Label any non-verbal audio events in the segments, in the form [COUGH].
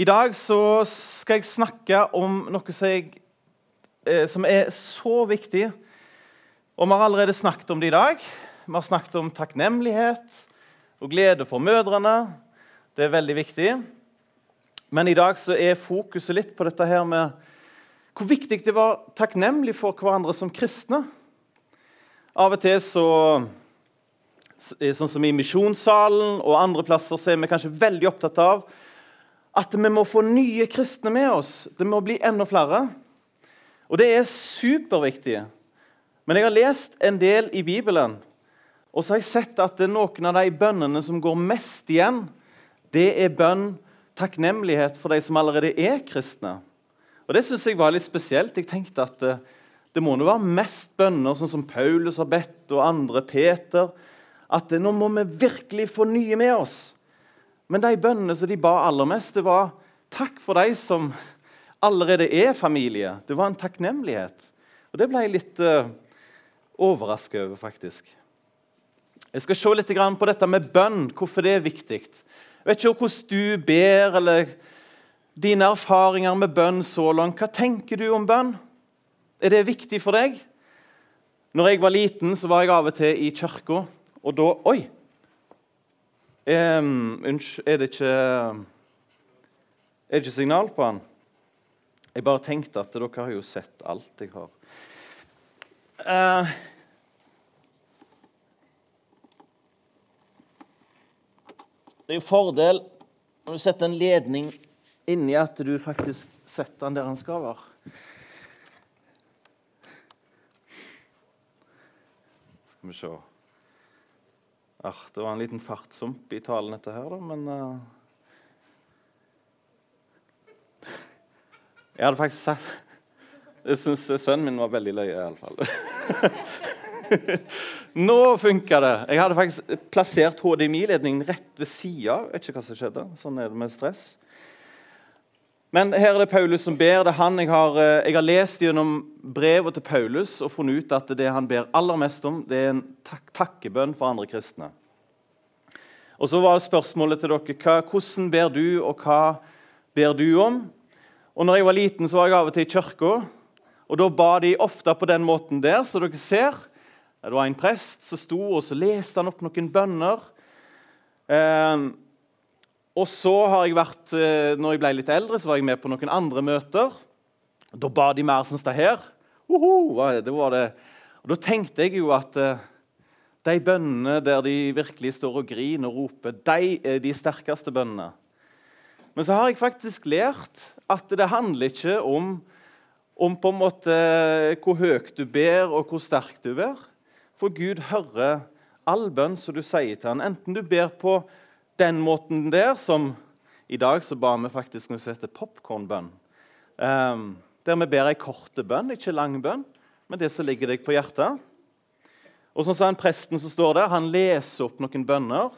I dag så skal jeg snakke om noe som, jeg, eh, som er så viktig. Og vi har allerede snakket om det i dag. Vi har snakket om takknemlighet og glede for mødrene. Det er veldig viktig. Men i dag så er fokuset litt på dette her med hvor viktig det var takknemlig for hverandre som kristne. Av og til så Sånn som i misjonssalen og andre plasser så er vi kanskje veldig opptatt av at vi må få nye kristne med oss. Det må bli enda flere. Og det er superviktig. Men jeg har lest en del i Bibelen, og så har jeg sett at noen av de bønnene som går mest igjen, det er bønn, takknemlighet for de som allerede er kristne. Og Det syns jeg var litt spesielt. Jeg tenkte at det, det må nå være mest bønner, sånn som Paulus har bedt, og andre, Peter, at nå må vi virkelig få nye med oss. Men de bønnene som de ba aller mest, det var takk for de som allerede er familie. Det var en takknemlighet. Og Det ble jeg litt uh, eh, overraska over, faktisk. Jeg skal se litt på dette med bønn, hvorfor det er viktig. Jeg vet ikke hvordan du ber, eller dine erfaringer med bønn så langt. Hva tenker du om bønn? Er det viktig for deg? Når jeg var liten, så var jeg av og til i kirka. Og da Oi! Um, Unnskyld, er det ikke Er det ikke signal på han? Jeg bare tenkte at dere har jo sett alt jeg har. Uh, det er jo fordel når du setter en ledning inni at du faktisk setter den der den skal være. Skal vi se Ah, det var en liten fartssump i talen, dette her, da, men uh... Jeg hadde faktisk sagt Jeg syns sønnen min var veldig løye, iallfall. [LAUGHS] Nå funka det! Jeg hadde faktisk plassert HDMI-ledningen rett ved sida. Ikke hva som skjedde. Sånn er det med stress. Men her er det Paulus som ber. det er han jeg har, eh, jeg har lest gjennom brevet til Paulus og funnet ut at det han ber aller mest om, det er en tak takkebønn for andre kristne. Og Så var spørsmålet til dere hva, hvordan ber du, og hva ber du om? Og når jeg var liten, så var jeg av og til i kirka, og da ba de ofte på den måten der, som dere ser. Det var en prest som sto, og så leste han opp noen bønner. Eh, og så har jeg vært, eh, når jeg ble litt eldre, så var jeg med på noen andre møter. Da ba de mer som det her. Uhu, det var det. Og Da tenkte jeg jo at eh, de bønnene der de virkelig står og griner og roper, de er de sterkeste bønnene. Men så har jeg faktisk lært at det handler ikke om, om på en måte hvor høyt du ber, og hvor sterk du er. For Gud hører all bønn som du sier til ham. Enten du ber på den måten der, som i dag så ba vi faktisk noe som heter popkornbønn. Um, der vi ber ei korte bønn, ikke lang bønn, men det som ligger deg på hjertet. Og sånn en Presten som står der, han leser opp noen bønner.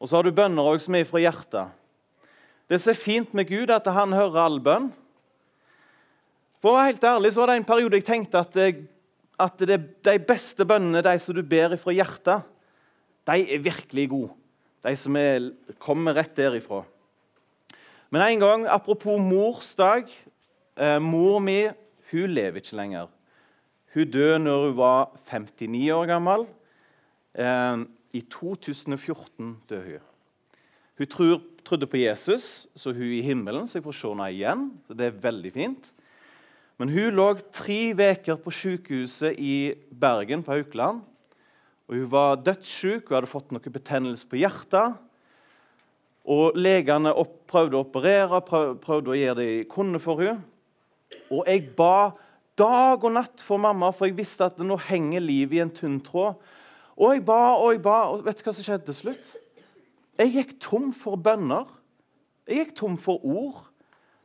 Og så har du bønner også som er fra hjertet. Det som er fint med Gud, er at han hører all bønn. For å være helt ærlig, så var det en periode jeg tenkte at, det, at det, de beste bønnene, de som du ber fra hjertet, de er virkelig gode. De som er, kommer rett derifra. Men en gang, apropos mors dag eh, Mor mi hun lever ikke lenger. Hun døde når hun var 59 år gammel. Eh, I 2014 døde hun. Hun tror, trodde på Jesus, så hun er i himmelen, så jeg får se henne igjen. så Det er veldig fint. Men hun lå tre uker på sykehuset i Bergen på Haukeland. Og Hun var dødssyk, hun hadde fått noe betennelse på hjertet. Og Legene prøvde å operere, prøvde å gjøre det de kunne for henne. Og jeg ba dag og natt for mamma, for jeg visste at nå henger livet i en tynn tråd. Og jeg ba og jeg ba, og vet du hva som skjedde til slutt? Jeg gikk tom for bønner. Jeg gikk tom for ord.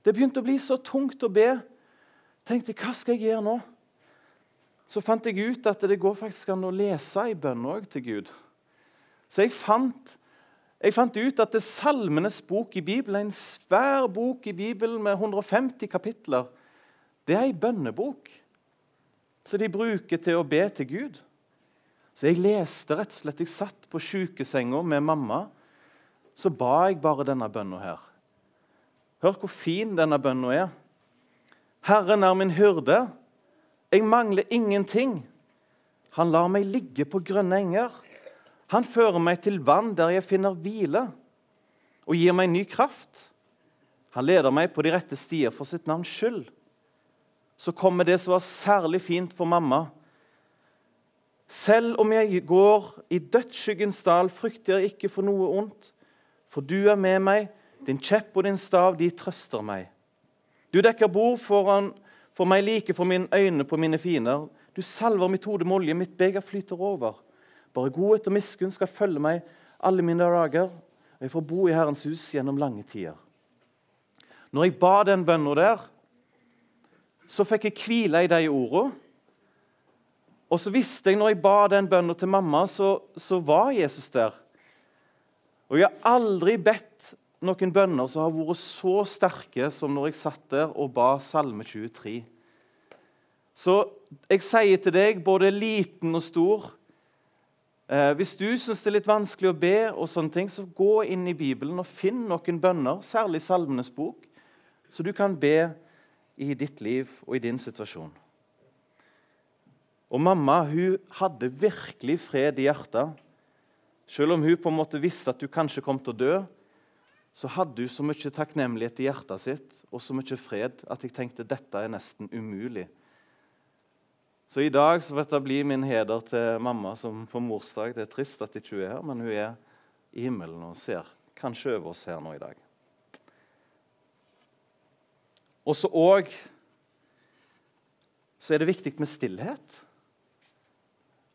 Det begynte å bli så tungt å be. tenkte hva skal jeg gjøre nå? Så fant jeg ut at det går faktisk an å lese i bønn òg til Gud. Så jeg fant, jeg fant ut at det er Salmenes bok i Bibelen, en svær bok i Bibelen med 150 kapitler, det er ei bønnebok som de bruker til å be til Gud. Så jeg leste rett og slett Jeg satt på sjukesenga med mamma. Så ba jeg bare denne bønna her. Hør hvor fin denne bønna er. Herren er min hyrde. Jeg mangler ingenting. Han lar meg ligge på grønne enger. Han fører meg til vann der jeg finner hvile, og gir meg ny kraft. Han leder meg på de rette stier for sitt navns skyld. Så kommer det som var særlig fint for mamma. Selv om jeg går i dødsskyggens dal, frykter jeg ikke for noe ondt. For du er med meg, din kjepp og din stav, de trøster meg. Du dekker bord foran, for meg like for mine øyne på mine fiender. Du salver mitt hode med olje, mitt beger flyter over. Bare godhet og miskunn skal følge meg alle mine dager, og jeg får bo i Herrens hus gjennom lange tider. Når jeg ba den bønna der, så fikk jeg hvile i de orda. Og så visste jeg når jeg ba den bønna til mamma, så, så, var Jesus der. Og jeg har aldri bedt noen bønner som har vært så sterke som når jeg satt der og ba Salme 23. Så jeg sier til deg, både liten og stor eh, Hvis du syns det er litt vanskelig å be, og sånne ting, så gå inn i Bibelen og finn noen bønner, særlig Salmenes bok, så du kan be i ditt liv og i din situasjon. Og Mamma hun hadde virkelig fred i hjertet. Selv om hun på en måte visste at du kanskje kom til å dø, så hadde hun så mye takknemlighet i hjertet sitt og så mye fred at jeg tenkte dette er nesten umulig. Så i dag så vil dette bli min heder til mamma som på morsdag. Det er trist at ikke hun er her, men hun er i himmelen og ser kanskje over oss her nå i dag. Og så òg så er det viktig med stillhet.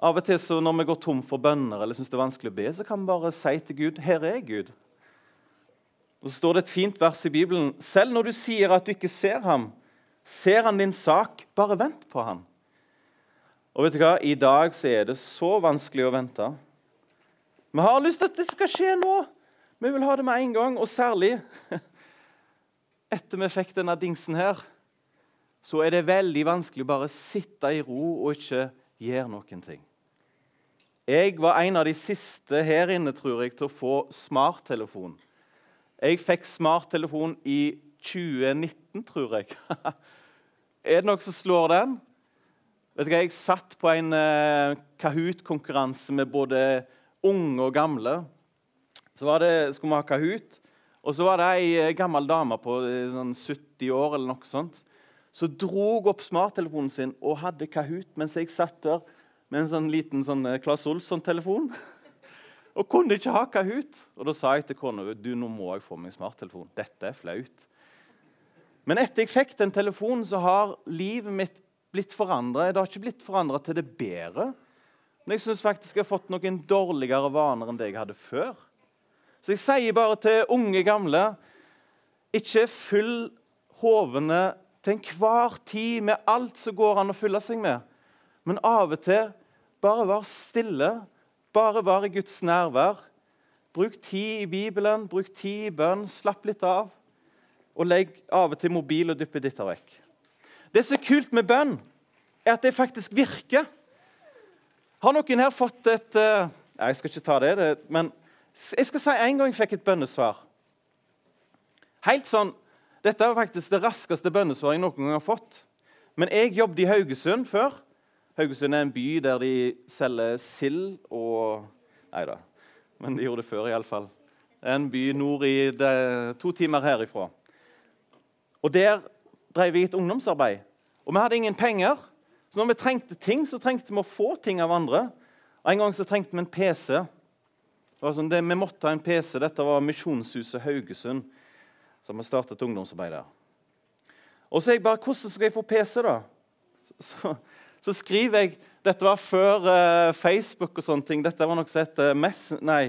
Av og til så når vi går tom for bønner eller synes det er vanskelig å be, så kan vi bare si til Gud 'Her er Gud'. Og Så står det et fint vers i Bibelen. Selv når du sier at du ikke ser ham, ser han din sak. Bare vent på ham. Og vet du hva? I dag så er det så vanskelig å vente. Vi har lyst til at det skal skje nå. Vi vil ha det med en gang, og særlig [LAUGHS] etter vi fikk denne dingsen her, så er det veldig vanskelig å bare sitte i ro og ikke gjøre noen ting. Jeg var en av de siste her inne tror jeg, til å få smarttelefon. Jeg fikk smarttelefon i 2019, tror jeg. [LAUGHS] er det noen som slår den? Vet du hva, Jeg satt på en uh, Kahoot-konkurranse med både unge og gamle. Så det, skulle vi ha Kahoot. Og så var det ei eh, gammel dame på eh, sånn 70 år eller noe sånt, som drog opp smarttelefonen sin og hadde Kahoot mens jeg satt der med en sånn liten sånn Claes eh, Olsson-telefon. [LAUGHS] og kunne ikke ha Kahoot. Og da sa jeg til kona du, nå må jeg få meg smarttelefon. Dette er flaut. Men etter jeg fikk den telefonen, så har livet mitt blitt forandra. Det har ikke blitt forandra til det bedre. Men jeg syns faktisk jeg har fått noen dårligere vaner enn det jeg hadde før. Så jeg sier bare til unge, gamle ikke fyll hovene til enhver tid med alt som går an å fylle seg med. Men av og til bare vær stille, bare vær i Guds nærvær. Bruk tid i Bibelen, bruk tid i bønn, slapp litt av. Og legg av og til mobil og duppeditter vekk. Det som er kult med bønn, er at det faktisk virker. Har noen her fått et uh, Jeg skal ikke ta det, det men jeg skal si En gang jeg fikk et bønnesvar. Helt sånn, Dette er faktisk det raskeste bønnesvaret jeg noen gang har fått. Men jeg jobbet i Haugesund før. Haugesund er en by der de selger sild og Nei da, men de gjorde det før, iallfall. Det er en by nord i det, to timer herifra. Og Der drev vi et ungdomsarbeid. Og vi hadde ingen penger. Så når vi trengte ting, så trengte vi å få ting av andre. Og En gang så trengte vi en PC. Det var sånn, det, Vi måtte ha en PC. Dette var Misjonshuset Haugesund, som vi startet ungdomsarbeid der. Og så jeg bare Hvordan skal jeg få PC, da? Så, så, så skriver jeg Dette var før uh, Facebook og sånne ting. Dette var noe som het Nei,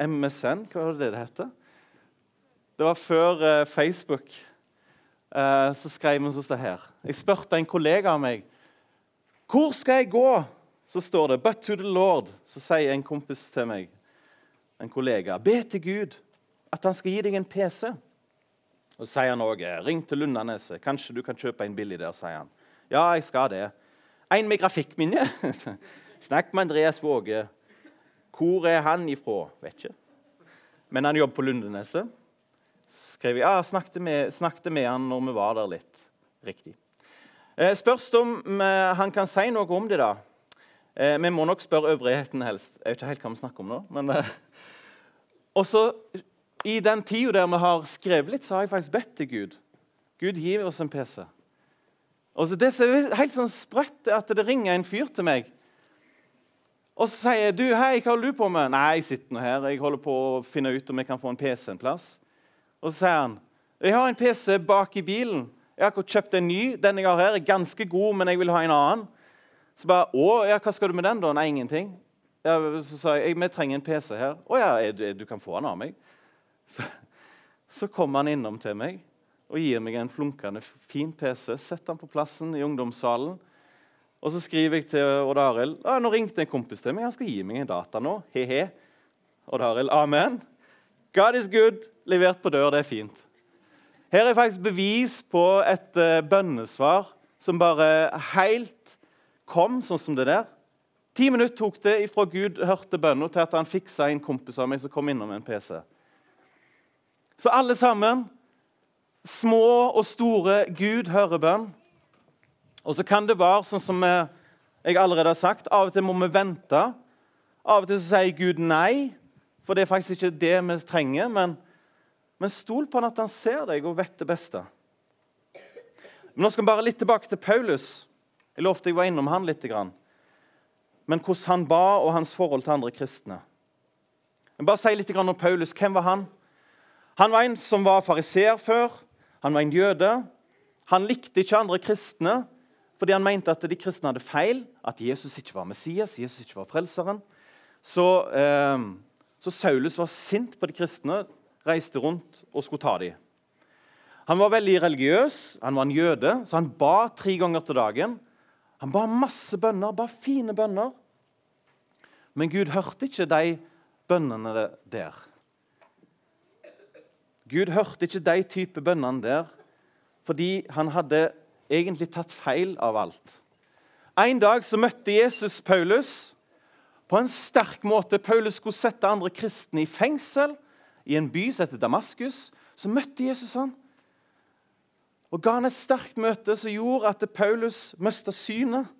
MSN. Hva var det det het? Det var før uh, Facebook. Uh, så skrev vi sånn her. Jeg spurte en kollega av meg hvor skal jeg gå. Så står det 'But to the Lord'. Så sier en kompis til meg en kollega, be til Gud at han skal gi deg en PC. Og Så sier han òg ring til Lundaneset. Kanskje du kan kjøpe en billig der. sier han. Ja, jeg skal det. En med grafikkminne. [LAUGHS] Snakk med Andreas Våge. Hvor er han ifra? Vet ikke. Men han jobber på Lundeneset. skrev. Ja, snakket med, snakket med han når vi var der litt. Riktig. Eh, spørs om eh, han kan si noe om det, da. Eh, vi må nok spørre øvrigheten helst. Jeg vet ikke helt hva vi snakker om nå. men... Eh, [LAUGHS] og så, I den tida der vi har skrevet litt, så har jeg faktisk bedt til Gud. Gud, gi oss en PC. Og så Det som er helt sånn sprøtt, er at det ringer en fyr til meg. Og så sier jeg, du, hei, hva holder du på med? Nei, jeg sitter nå her. Jeg holder på å finne ut om jeg kan få en PC en plass. Og så sier han, jeg har en PC bak i bilen. Jeg har akkurat kjøpt en ny. Den jeg har her, er ganske god, men jeg vil ha en annen. Så bare, å, ja, Hva skal du med den, da? Nei, ingenting. Ja, så sa jeg vi trenger en PC her. Å ja, du, du kan få den av meg. [LAUGHS] Så, så kom han innom til meg og gir meg en flunkende fin PC. Setter den på plassen i ungdomssalen. Og så skriver jeg til Odd Arild ah, nå ringte en kompis til meg. Han skal gi meg en data nå. He-he. Odd Arild, amen. God is good. Levert på dør. Det er fint. Her er faktisk bevis på et uh, bønnesvar som bare helt kom sånn som det der. Ti minutter tok det fra Gud hørte bønna, til at han fiksa en kompis av meg som kom innom en PC. Så alle sammen, små og store, Gud hører bønn. Og så kan det være sånn som jeg allerede har sagt, av og til må vi vente. Av og til så sier Gud nei, for det er faktisk ikke det vi trenger. men men stol på han at han ser deg og vet det beste. Men Nå skal vi bare litt tilbake til Paulus. Jeg lovte jeg var innom han litt. Men hvordan han ba, og hans forhold til andre kristne. Men bare si litt om Paulus. Hvem var han? Han var en som var fariseer før. Han var en jøde. Han likte ikke andre kristne fordi han mente at de kristne hadde feil, at Jesus ikke var Messias, Jesus ikke var frelseren. Så, eh, så Saulus var sint på de kristne reiste rundt og skulle ta dem. Han var veldig religiøs, han var en jøde, så han ba tre ganger til dagen. Han ba masse bønner, ba fine bønner. Men Gud hørte ikke de bønnene der. Gud hørte ikke de type bønnene der fordi han hadde egentlig tatt feil av alt. En dag så møtte Jesus Paulus på en sterk måte. Paulus skulle sette andre kristne i fengsel i en by som heter Damaskus, så møtte Jesus han. Og ga han et sterkt møte som gjorde at Paulus mista synet.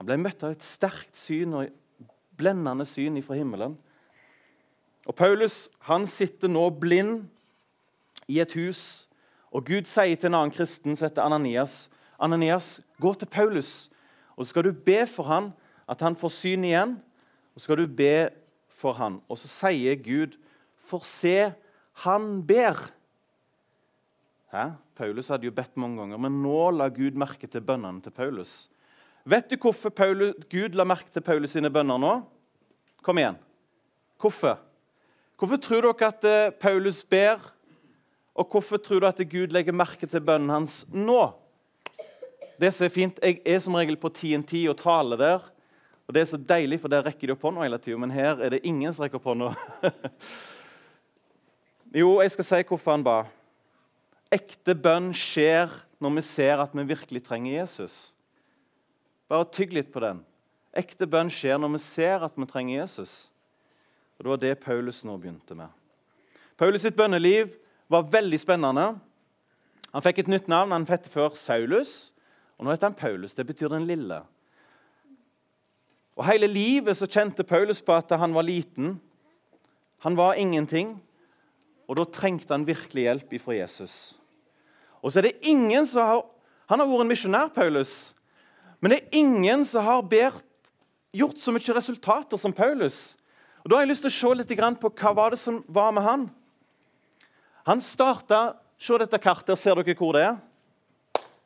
Han ble møtt av et sterkt syn og blendende syn fra himmelen. Og Paulus han sitter nå blind i et hus, og Gud sier til en annen kristen som heter Ananias, Ananias, gå til Paulus, og så skal du be for han at han får syn igjen. Og så skal du be for han. Og så sier Gud for se, han ber. Hæ? Paulus hadde jo bedt mange ganger, men nå la Gud merke til bønnene til Paulus. Vet du hvorfor Paulus, Gud la merke til Paulus sine bønner nå? Kom igjen. Hvorfor? Hvorfor tror dere at eh, Paulus ber, og hvorfor tror du at Gud legger merke til bønnen hans nå? Det som er fint, Jeg er som regel på TNT og taler der. og Det er så deilig, for der rekker de opp hånda hele tida, men her er det ingen som rekker opp hånda. [LAUGHS] Jo, jeg skal si hvorfor han ba. Ekte bønn skjer når vi ser at vi virkelig trenger Jesus. Bare tygg litt på den. Ekte bønn skjer når vi ser at vi trenger Jesus. Og Det var det Paulus nå begynte med. Paulus sitt bønneliv var veldig spennende. Han fikk et nytt navn. Han het før Saulus, og nå heter han Paulus. Det betyr den lille. Og Hele livet så kjente Paulus på at han var liten. Han var ingenting. Og da trengte han virkelig hjelp fra Jesus. Og så er det ingen som har, Han har vært en misjonær, Paulus. Men det er ingen som har bedt, gjort så mye resultater som Paulus. Og Da har jeg lyst til å se litt på hva var det som var med han. Han starta Se dette kartet. Ser dere hvor det er?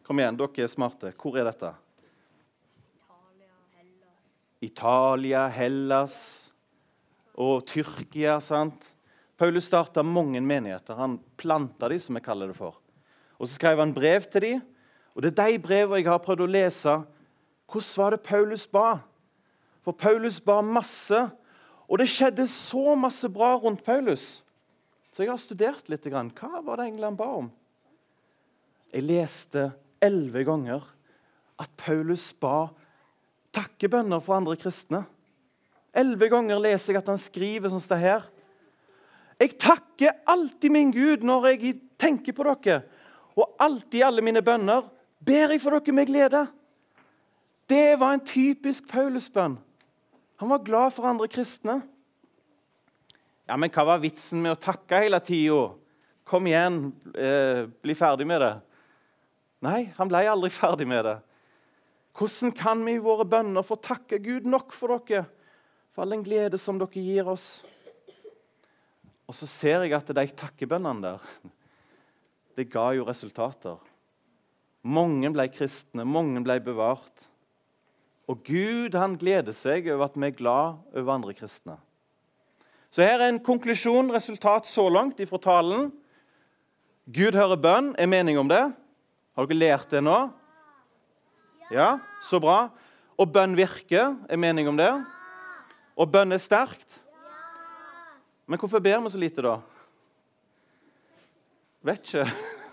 Kom igjen, dere er smarte. Hvor er dette? Italia, Hellas og Tyrkia. sant? Paulus starta mange menigheter. Han planta de, som vi kaller det for. Og Så skrev han brev til de, Og Det er de brevene jeg har prøvd å lese. Hvordan var det Paulus ba? For Paulus ba masse, og det skjedde så masse bra rundt Paulus. Så jeg har studert litt. Hva var det han ba om? Jeg leste elleve ganger at Paulus ba takkebønner for andre kristne. Elleve ganger leser jeg at han skriver sånn som det her. Jeg takker alltid min Gud når jeg tenker på dere. Og alltid alle mine bønner ber jeg for dere med glede. Det var en typisk Paulus-bønn. Han var glad for andre kristne. Ja, Men hva var vitsen med å takke hele tida? Kom igjen, eh, bli ferdig med det. Nei, han ble aldri [LAUGHS] ferdig med det. Hvordan kan vi i våre bønner få takke Gud nok for dere, for all den glede som dere gir oss? Og så ser jeg at de takkebønnene der, [LAUGHS] det ga jo resultater. Mange ble kristne, mange ble bevart. Og Gud han gleder seg over at vi er glad over andre kristne. Så her er en konklusjon, resultat så langt ifra talen. Gud hører bønn. Er mening om det? Har dere lært det nå? Ja, så bra. Og bønn virker. Er mening om det? Og bønn er sterkt. Men hvorfor ber vi så lite, da? Vet ikke.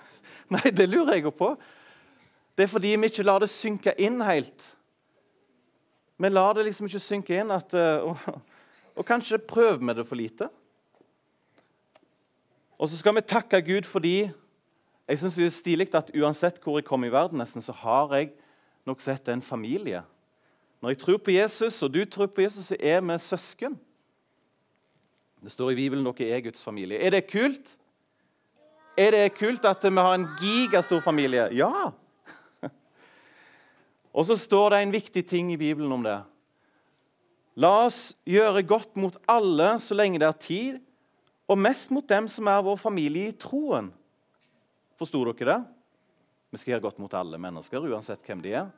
[LAUGHS] Nei, det lurer jeg jo på. Det er fordi vi ikke lar det synke inn helt. Vi lar det liksom ikke synke inn at eh, [LAUGHS] Og, kanskje prøver vi det for lite. Og så skal vi takke Gud fordi jeg synes det er stilig at uansett hvor jeg kommer i verden, nesten, så har jeg nok sett en familie. Når jeg tror på Jesus, og du tror på Jesus, så er vi søsken. Det står i Bibelen dere er Guds familie. Er det kult? Er det kult at vi har en gigastor familie? Ja! [LAUGHS] Og så står det en viktig ting i Bibelen om det. La oss gjøre godt mot alle så lenge det er tid, og mest mot dem som er vår familie i troen. Forsto dere det? Vi skal gjøre godt mot alle mennesker, uansett hvem de er.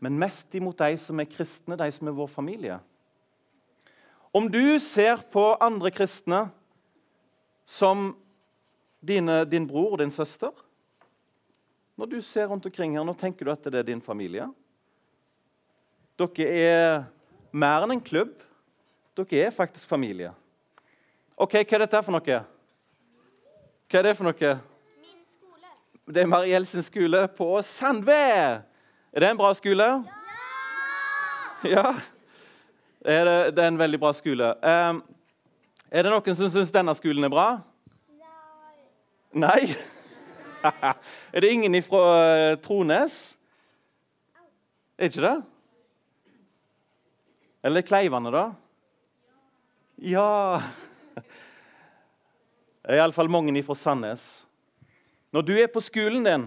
Men mest imot de som er kristne, de som er vår familie. Om du ser på andre kristne som dine, din bror og din søster Når du ser rundt omkring her, nå tenker du at det er din familie. Dere er mer enn en klubb. Dere er faktisk familie. OK, hva er dette for noe? Hva er det for noe? Min skole. Det er Mariell sin skole på Sandve. Er det en bra skole? Ja. Er det, det er en veldig bra skole. Um, er det noen som syns denne skolen er bra? Nei? Nei? [LAUGHS] er det ingen fra Trones? Er ikke det? Eller Kleivane, da? Ja Det er iallfall mange fra Sandnes. Når du er på skolen din,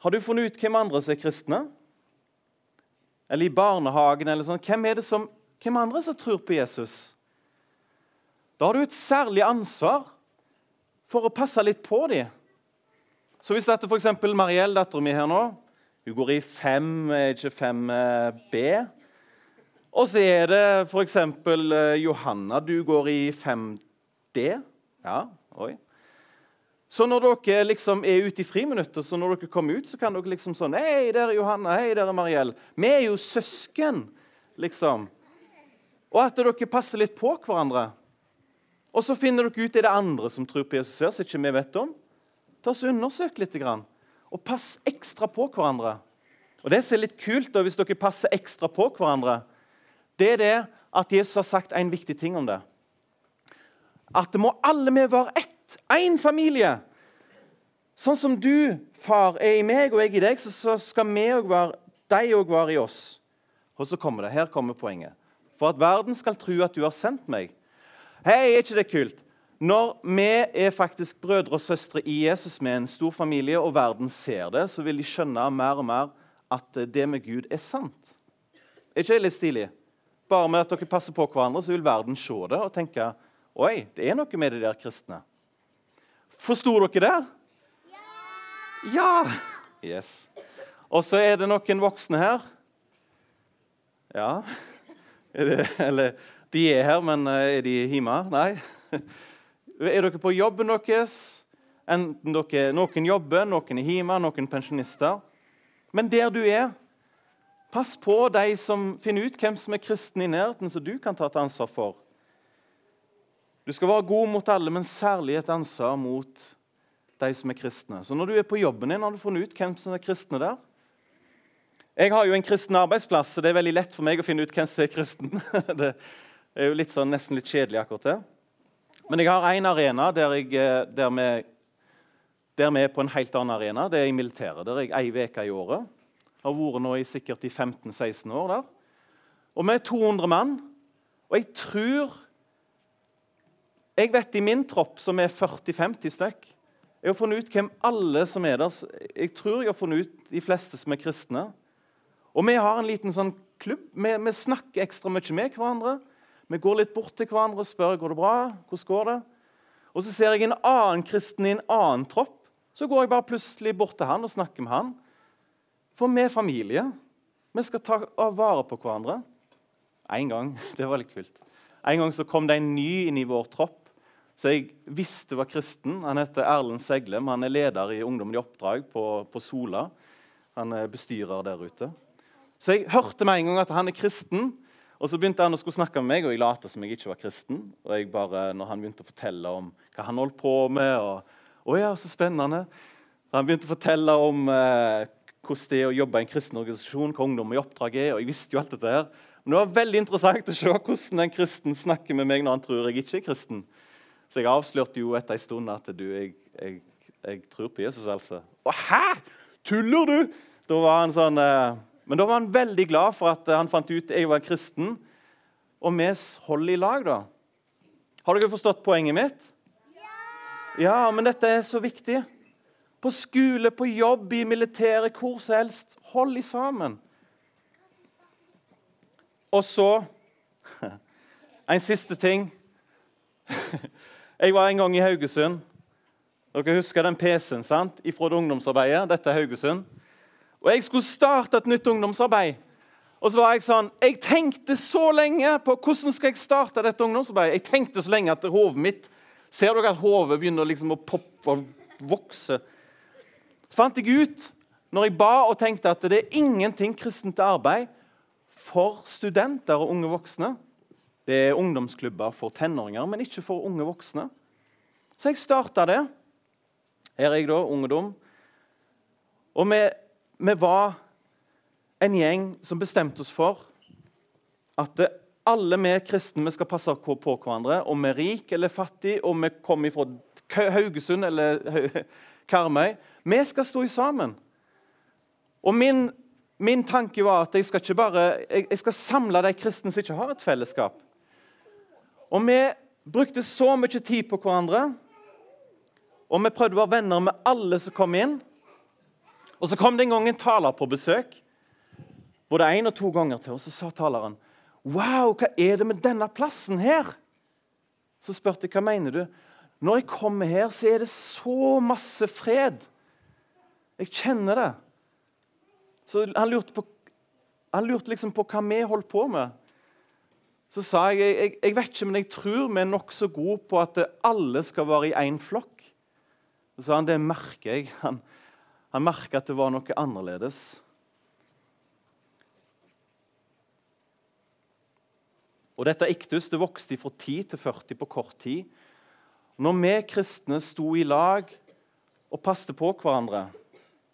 har du funnet ut hvem andre som er kristne? Eller i barnehagen? eller sånn. Hvem er det som, hvem andre som tror på Jesus? Da har du et særlig ansvar for å passe litt på dem. Så hvis dette f.eks. Mariell, dattera mi her nå, hun går i 5, ikke 5B. Og så er det f.eks. Johanna, du går i 5D. Ja, oi. Så når dere liksom er ute i friminuttet, så når dere kommer ut, så kan dere liksom sånn Hei, der er Johanna. Hei, der er Mariell. Vi er jo søsken, liksom. Og at dere passer litt på hverandre. Og så finner dere ut er det andre som tror på Jesus her, som ikke vi vet om. Ta oss Undersøk litt. Og pass ekstra på hverandre. Og Det som er litt kult da, hvis dere passer ekstra på hverandre, det er det at Jesus har sagt en viktig ting om det. At det må alle vi være ett. Én familie. Sånn som du, far, er i meg og jeg i deg, så skal vi òg være, de òg være i oss. Og så kommer det, Her kommer poenget. For at verden skal tro at du har sendt meg. Hei, er ikke det kult? Når vi er faktisk brødre og søstre i Jesus med en stor familie, og verden ser det, så vil de skjønne mer og mer at det med Gud er sant. Er ikke det litt stilig? Bare med at dere passer på hverandre, så vil verden se det og tenke Oi, det er noe med de der kristne. Forsto dere det? Ja! ja. Yes. Og så er det noen voksne her. Ja. Er eller de er her, men eh, er de hjemme? Nei. Er dere på jobben deres? Enten dere, Noen jobber, noen er hjemme, noen pensjonister. Men der du er, pass på de som finner ut hvem som er kristen i nærheten, som du kan ta et ansvar for. Du skal være god mot alle, men særlig et ansvar mot de som er kristne. Så når du er på jobben din, har du funnet ut hvem som er kristne der? Jeg har jo en kristen arbeidsplass, så det er veldig lett for meg å finne ut hvem som er kristen. [LAUGHS] det er jo litt sånn, nesten litt kjedelig, akkurat det. Men jeg har én arena der, jeg, eh, der, vi, der, vi, er på en helt annen arena. Det er i militæret. Der er jeg ei uke i året. Har vært nå i sikkert i 15-16 år der. Og vi er 200 mann. Og jeg tror Jeg vet i min tropp, som er 40-50 stykk Jeg har funnet ut hvem alle som er der. Jeg tror jeg har funnet ut de fleste som er kristne. Og vi har en liten sånn klubb. Vi, vi snakker ekstra mye med hverandre. Vi går litt bort til hverandre og spør går det bra hvordan går det Og så ser jeg en annen kristen i en annen tropp. Så går jeg bare plutselig bort til han og snakker med han. For vi er familie. Vi skal ta vare på hverandre. En gang. [LAUGHS] Det var litt kult. En gang så kom det en ny inn i vår tropp så jeg visste var kristen. Han heter Erlend Seglem. Han er leder i Ungdommen i oppdrag på, på Sola. Han er bestyrer der ute. Så jeg hørte med en gang at han er kristen. Og Så begynte han å skulle snakke med meg, og jeg lot som jeg ikke var kristen. Og jeg bare, når han begynte å fortelle om hva han holdt på med og, å ja, så spennende. Da han begynte å fortelle om eh, hvordan det er å jobbe i en kristen organisasjon, hva ungdom i oppdrag er, og jeg visste jo alt dette her. Men det var veldig interessant å se hvordan en kristen snakker med meg når han tror jeg ikke er kristen. Så jeg avslørte jo etter en stund at du, jeg, jeg, jeg tror på Jesus, altså. Å, hæ? Tuller du? Da var han sånn... Eh, men da var han veldig glad for at han fant ut at jeg var kristen. Og vi holder i lag, da. Har dere forstått poenget mitt? Ja! Ja, men dette er så viktig. På skole, på jobb, i militæret, hvor som helst. Hold i sammen. Og så [LAUGHS] en siste ting. Jeg var en gang i Haugesund. Dere husker den PC-en sant? fra ungdomsarbeidet? Dette er Haugesund. Og jeg skulle starte et nytt ungdomsarbeid. Og så var Jeg sånn, jeg tenkte så lenge på hvordan skal jeg starte dette ungdomsarbeidet. Jeg tenkte så lenge at hodet mitt Ser dere at hodet begynner liksom å poppe og vokse? Så fant jeg ut, når jeg ba og tenkte at det er ingenting kristent arbeid for studenter og unge voksne. Det er ungdomsklubber for tenåringer, men ikke for unge voksne. Så jeg starta det. Her er jeg, da, ungdom. Og vi vi var en gjeng som bestemte oss for at alle vi kristne vi skal passe på hverandre. Om vi er rik eller fattig, om vi kommer fra Haugesund eller Karmøy. Vi skal stå sammen. Og min, min, tanke var at jeg skal, ikke bare, jeg, jeg skal samle de kristne som ikke har et fellesskap. Og vi brukte så mye tid på hverandre. Og vi prøvde å være venner med alle som kom inn. Og Så kom det en gang en taler på besøk, både én og to ganger til. Og så sa taleren, 'Wow, hva er det med denne plassen her?' Så spurte jeg, 'Hva mener du?' 'Når jeg kommer her, så er det så masse fred.' Jeg kjenner det. Så han lurte, på, han lurte liksom på hva vi holdt på med. Så sa jeg, jeg, jeg vet ikke, men jeg tror vi er nokså gode på at alle skal være i én flokk. Så sa han, det merker jeg. Han, han merka at det var noe annerledes. Og Dette iktus det vokste fra 10 til 40 på kort tid. Når vi kristne sto i lag og passet på hverandre,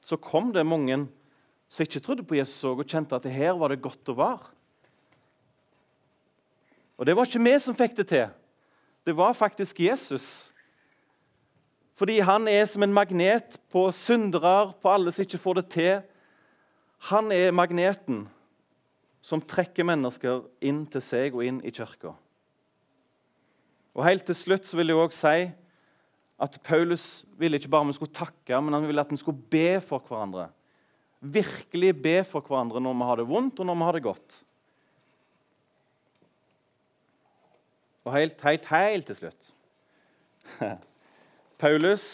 så kom det mange som ikke trodde på Jesus og kjente at her var det godt å være. Og Det var ikke vi som fikk det til. Det var faktisk Jesus fordi han er som en magnet på syndere, på alle som ikke får det til. Han er magneten som trekker mennesker inn til seg og inn i kirka. Og Helt til slutt så vil jeg også si at Paulus ville ikke bare vi skulle takke, men han ville at vi skulle be for hverandre. Virkelig be for hverandre når vi har det vondt, og når vi har det godt. Og helt, helt, helt til slutt [LAUGHS] Paulus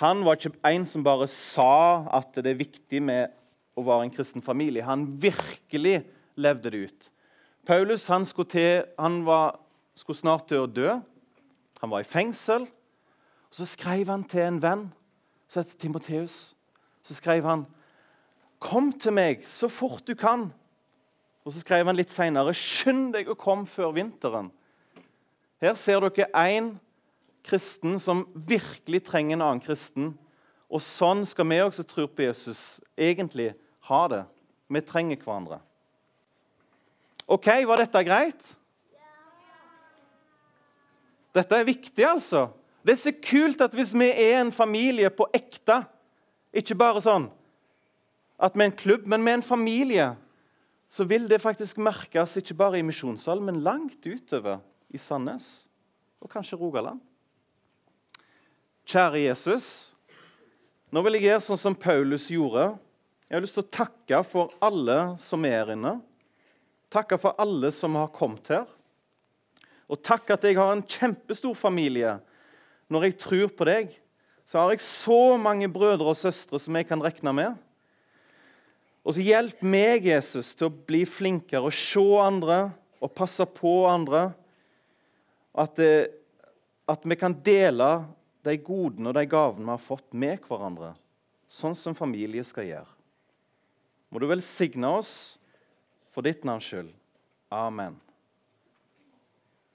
han var ikke en som bare sa at det er viktig med å være en kristen familie. Han virkelig levde det ut. Paulus han skulle, til, han var, skulle snart til å dø. Han var i fengsel. Og Så skrev han til en venn som heter Timoteus. Så skrev han, 'Kom til meg så fort du kan.' Og Så skrev han litt seinere, 'Skynd deg å komme før vinteren.' Her ser dere en kristen som virkelig trenger en annen kristen. Og sånn skal vi også tro på Jesus, egentlig ha det. Vi trenger hverandre. OK, var dette greit? Dette er viktig, altså. Det er så kult at hvis vi er en familie på ekte, ikke bare sånn at vi er en klubb, men vi er en familie, så vil det faktisk merkes ikke bare i misjonssalen, men langt utover i Sandnes og kanskje Rogaland. Kjære Jesus, nå vil jeg gjøre sånn som Paulus gjorde. Jeg har lyst til å takke for alle som er her inne. Takke for alle som har kommet her. Og takk at jeg har en kjempestor familie. Når jeg tror på deg, så har jeg så mange brødre og søstre som jeg kan regne med. Og så Hjelp meg, Jesus, til å bli flinkere og se andre og passe på andre. At, det, at vi kan dele de godene og de gavene vi har fått, med hverandre. Sånn som familie skal gjøre. Må du velsigne oss for ditt navns skyld. Amen.